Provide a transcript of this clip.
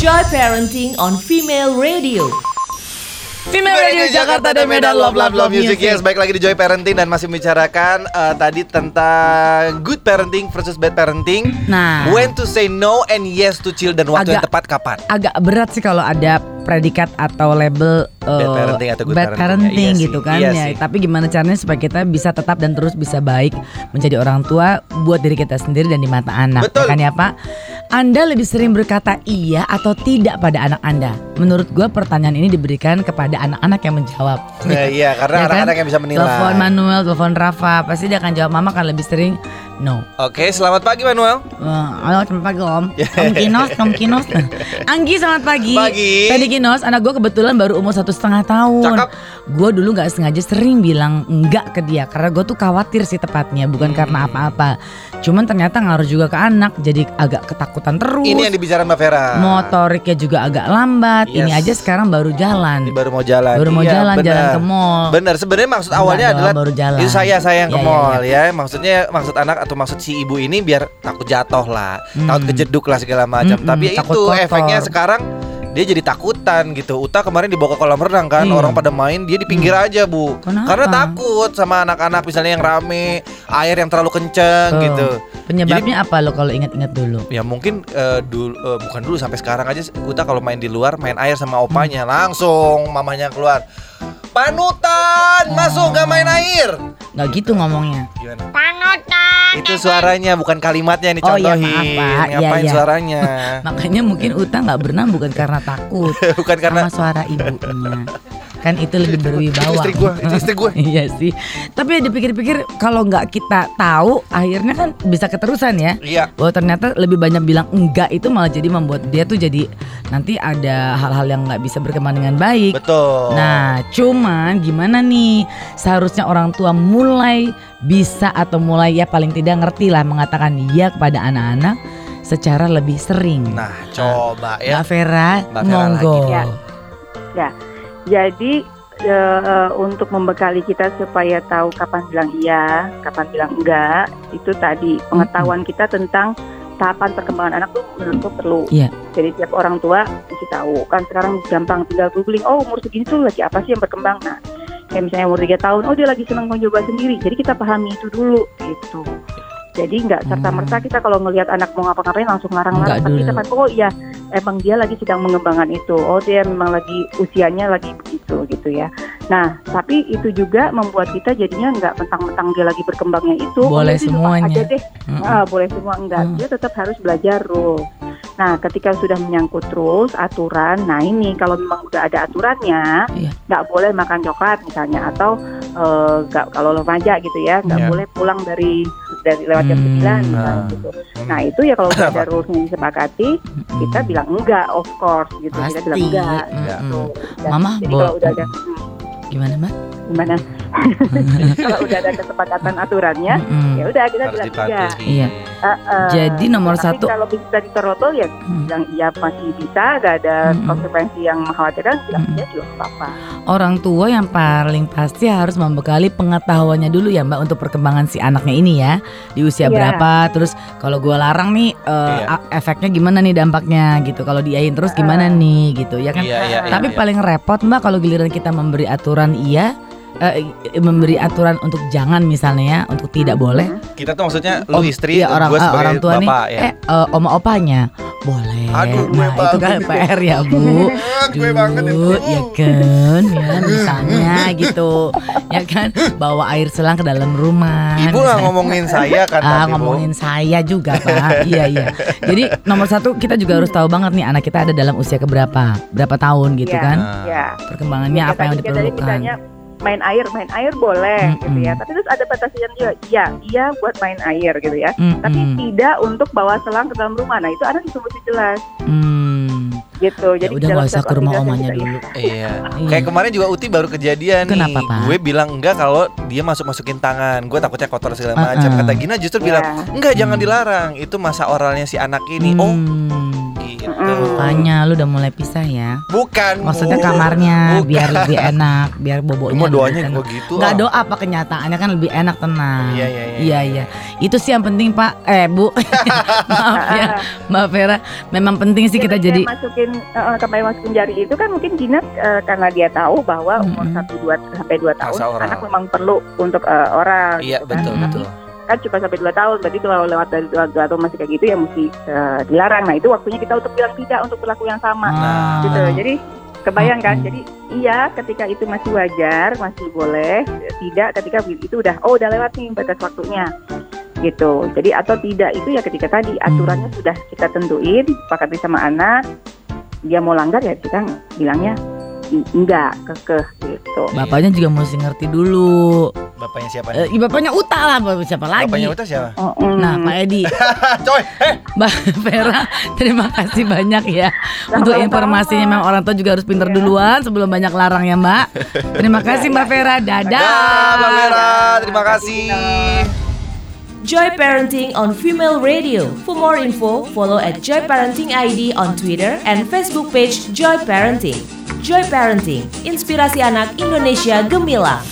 Joy Parenting on Female Radio. Female Radio Jakarta dan Medan Love Love Love Music Yes, baik lagi di Joy Parenting dan masih membicarakan eh, tadi tentang good parenting versus bad parenting. Nah. when to say no and yes to children waktu yang Agak- tepat kapan? Agak berat sih kalau ada predikat atau label uh, Bad parenting atau good bad parenting. parenting Iya gitu sih, kan iya ya. sih. Tapi gimana caranya supaya kita bisa tetap dan terus bisa baik menjadi orang tua buat diri kita sendiri dan di mata anak. Betul. Ya kan ya Pak? Anda lebih sering berkata iya atau tidak pada anak Anda? Menurut gua pertanyaan ini diberikan kepada anak-anak yang menjawab. Nah, iya, karena Ya kan? anak-anak yang bisa menilai. Telepon Manuel, telepon Rafa, pasti dia akan jawab mama kan lebih sering no. Oke, selamat pagi Manuel. Halo selamat pagi om Om Kinos, Om Kinos Anggi selamat pagi Pagi. Tadi Kinos, anak gue kebetulan baru umur satu setengah tahun Cakep. Gue dulu gak sengaja sering bilang enggak ke dia Karena gue tuh khawatir sih tepatnya Bukan karena Hmm. apa-apa Cuman ternyata ngaruh juga ke anak Jadi agak ketakutan terus Ini yang dibicarakan Mbak Vera. Motoriknya juga agak lambat Ini Yes. aja sekarang baru jalan Ini baru mau jalan. Baru mau Iya, jalan, benar. jalan ke mall Bener, sebenarnya maksud Enggak awalnya dong, adalah baru jalan. itu saya saya yang ke Iya, iya, mall ya. Maksudnya maksud anak atau maksud si ibu ini biar takut jatuh lah, takut Hmm. kejeduk lah segala macam. Mm-mm, Tapi ya takut itu kotor. efeknya sekarang dia jadi takutan gitu. Uta kemarin dibawa ke kolam renang kan, Iya. orang pada main, dia di pinggir aja bu, Kenapa? karena takut sama anak-anak misalnya yang rame, air yang terlalu kenceng Tuh. gitu. Penyebabnya apa lo kalau ingat-ingat dulu? Ya mungkin eh, dulu eh, bukan dulu sampai sekarang aja Uta kalau main di luar main air sama opanya langsung mamanya keluar. Panutan, masuk gak main air. Nggak gitu ngomongnya Gimana? Itu suaranya bukan kalimatnya nih Oh, iya, contohin. maaf, Pak. Ngapain iya. suaranya? Makanya mungkin Uta nggak berenang bukan karena takut bukan karena sama suara ibunya. Kan itu lebih berwibawa. itu istri gua, itu istri gua. iya sih. Tapi ya dipikir-pikir kalau nggak kita tahu, akhirnya kan bisa keterusan ya. Iya. Bahwa ternyata lebih banyak bilang enggak itu malah jadi membuat dia tuh jadi nanti ada hal-hal yang nggak bisa berkembang dengan baik. Betul. Nah, cuman gimana nih? Seharusnya orang tua mulai bisa atau mulai ya paling tidak ngerti lah mengatakan iya kepada anak-anak secara lebih sering. Nah, coba ya. Mbak Vera, Mbak Vera monggo. lagi. Ya. Ya, jadi eh, untuk membekali kita supaya tahu kapan bilang iya, kapan bilang enggak, itu tadi pengetahuan kita tentang tahapan perkembangan anak tuh menurutku perlu. Iya. Jadi tiap orang tua mesti tahu. Kan sekarang gampang tinggal googling, oh umur segini tuh lagi apa sih yang berkembang. Nah, kayak misalnya umur 3 tahun, oh dia lagi senang mencoba sendiri. Jadi kita pahami itu dulu gitu. Jadi nggak serta-merta kita kalau ngelihat anak mau ngapa-ngapain langsung larang-larang. Tapi kita kan, oh iya emang dia lagi sedang mengembangkan itu. Oh dia memang lagi usianya lagi begitu gitu ya. Nah tapi itu juga membuat kita jadinya nggak mentang-mentang dia lagi berkembangnya itu. Boleh semuanya. Aja deh. Mm-mm. Ah, boleh semua enggak. Hmm. Dia tetap harus belajar rules. Nah ketika sudah menyangkut rules aturan, nah ini kalau memang udah ada aturannya, Iya. nggak boleh makan coklat misalnya atau eh, nggak kalau remaja gitu ya, nggak Iya. boleh pulang dari dari lewat jam Hmm. 9 misalnya Nah. gitu. Nah itu ya kalau udah ada rulesnya disepakati, Mm-mm. kita bilang enggak, of course gitu. Kita Pasti. bilang enggak. Mm-mm. gitu. Dan Mama, jadi kalau udah ada hmm, Gimana, Mbak? gimana? kalau udah ada kesepakatan aturannya, Mm-mm. ya udah kita Harus bilang dipatuhi. Iya. Uh, uh, Jadi nomor tapi satu. kalau bisa diterobol ya Hmm. bilang iya masih bisa, gak ada Mm-mm. konsekuensi yang mengkhawatirkan, bilang Mm-mm. iya juga apa-apa. Orang tua yang paling pasti harus membekali pengetahuannya dulu ya Mbak untuk perkembangan si anaknya ini ya di usia Iya. berapa terus kalau gua larang nih eh, Iya. a- efeknya gimana nih dampaknya gitu kalau diain terus gimana nih gitu ya kan Iya, iya, iya, tapi iya. paling repot Mbak kalau giliran kita memberi aturan iya eh, memberi aturan untuk jangan misalnya ya untuk tidak boleh Kita tuh maksudnya lu Om- istri, iya, orang gua sebagai orang tua nih bapak ya. eh eh, oma opanya boleh Aduh, gue nah itu kan. PR ya Bu gue banget itu. Ya kan ya misalnya gitu ya kan bawa air selang ke dalam rumah Ibu nggak ngomongin saya kan Ah, ngomongin saya juga pak iya iya jadi nomor satu kita juga harus tahu banget nih anak kita ada dalam usia keberapa berapa tahun gitu Iya. kan. Ya. perkembangannya apa yang diperlukan main air, main air boleh gitu ya. Tapi terus ada batasan juga. Iya, iya buat main air gitu ya. Mm-mm. Tapi tidak untuk bawa selang ke dalam rumah. Nah itu anak itu mesti jelas Hmm. gitu. ya Jadi udah nggak usah ke rumah omanya dulu Iya. Iya. Kayak kemarin juga Uti baru kejadian Kenapa, nih. Pak? Gue bilang enggak kalau dia masuk masukin tangan. Gue takutnya kotor segala macam. Uh-uh. Kata Gina justru Iya. bilang enggak jangan Hmm. dilarang. Itu masa oralnya si anak ini. Oh Hmm. Gitu. Makanya lu udah mulai pisah ya. Bukan. Maksudnya Bu. kamarnya Bukan. biar lebih enak, biar bobonya. Cuma doanya gua gitu, Nggak ah. doa apa kenyataannya kan lebih enak tenang. Iya, iya, iya, iya, iya. Itu sih yang penting Pak. Eh Bu, maaf ya, Mbak Vera. Memang penting sih kita jadi. masukin uh, sampai masukin jari itu kan mungkin Jinak uh, karena dia tahu bahwa umur satu dua sampai dua tahun anak memang perlu untuk uh, orang. Iya gitu kan. betul betul. Kan cuma sampai dua tahun, berarti kalau lewat dari dua, dua tahun masih kayak gitu ya mesti uh, dilarang. Nah itu waktunya kita untuk bilang tidak untuk perilaku yang sama. Ah. gitu. Jadi kebayang kan? Jadi iya ketika itu masih wajar, masih boleh. Tidak ketika itu udah oh udah lewat nih batas waktunya. Gitu. Jadi atau tidak itu ya ketika tadi aturannya sudah kita tentuin, sepakati sama anak. Dia mau langgar ya kita bilangnya "I- enggak kekeh gitu. Bapaknya juga mesti ngerti dulu. Bapaknya siapa Eh, nih? bapaknya Uta lah, bapak siapa lagi? Bapaknya Uta siapa? Oh, mm. Nah, Pak Edi, Coy, eh Mbak Vera, terima kasih banyak ya untuk informasinya. Memang orang tua juga harus pinter duluan sebelum banyak larang ya Mbak. Terima kasih Mbak Vera, dadah. Dah, Mbak Vera, terima kasih. Joy Parenting on Female Radio. For more info, follow at Joy Parenting ID on Twitter and Facebook page Joy Parenting. Joy Parenting, inspirasi anak Indonesia gemilang.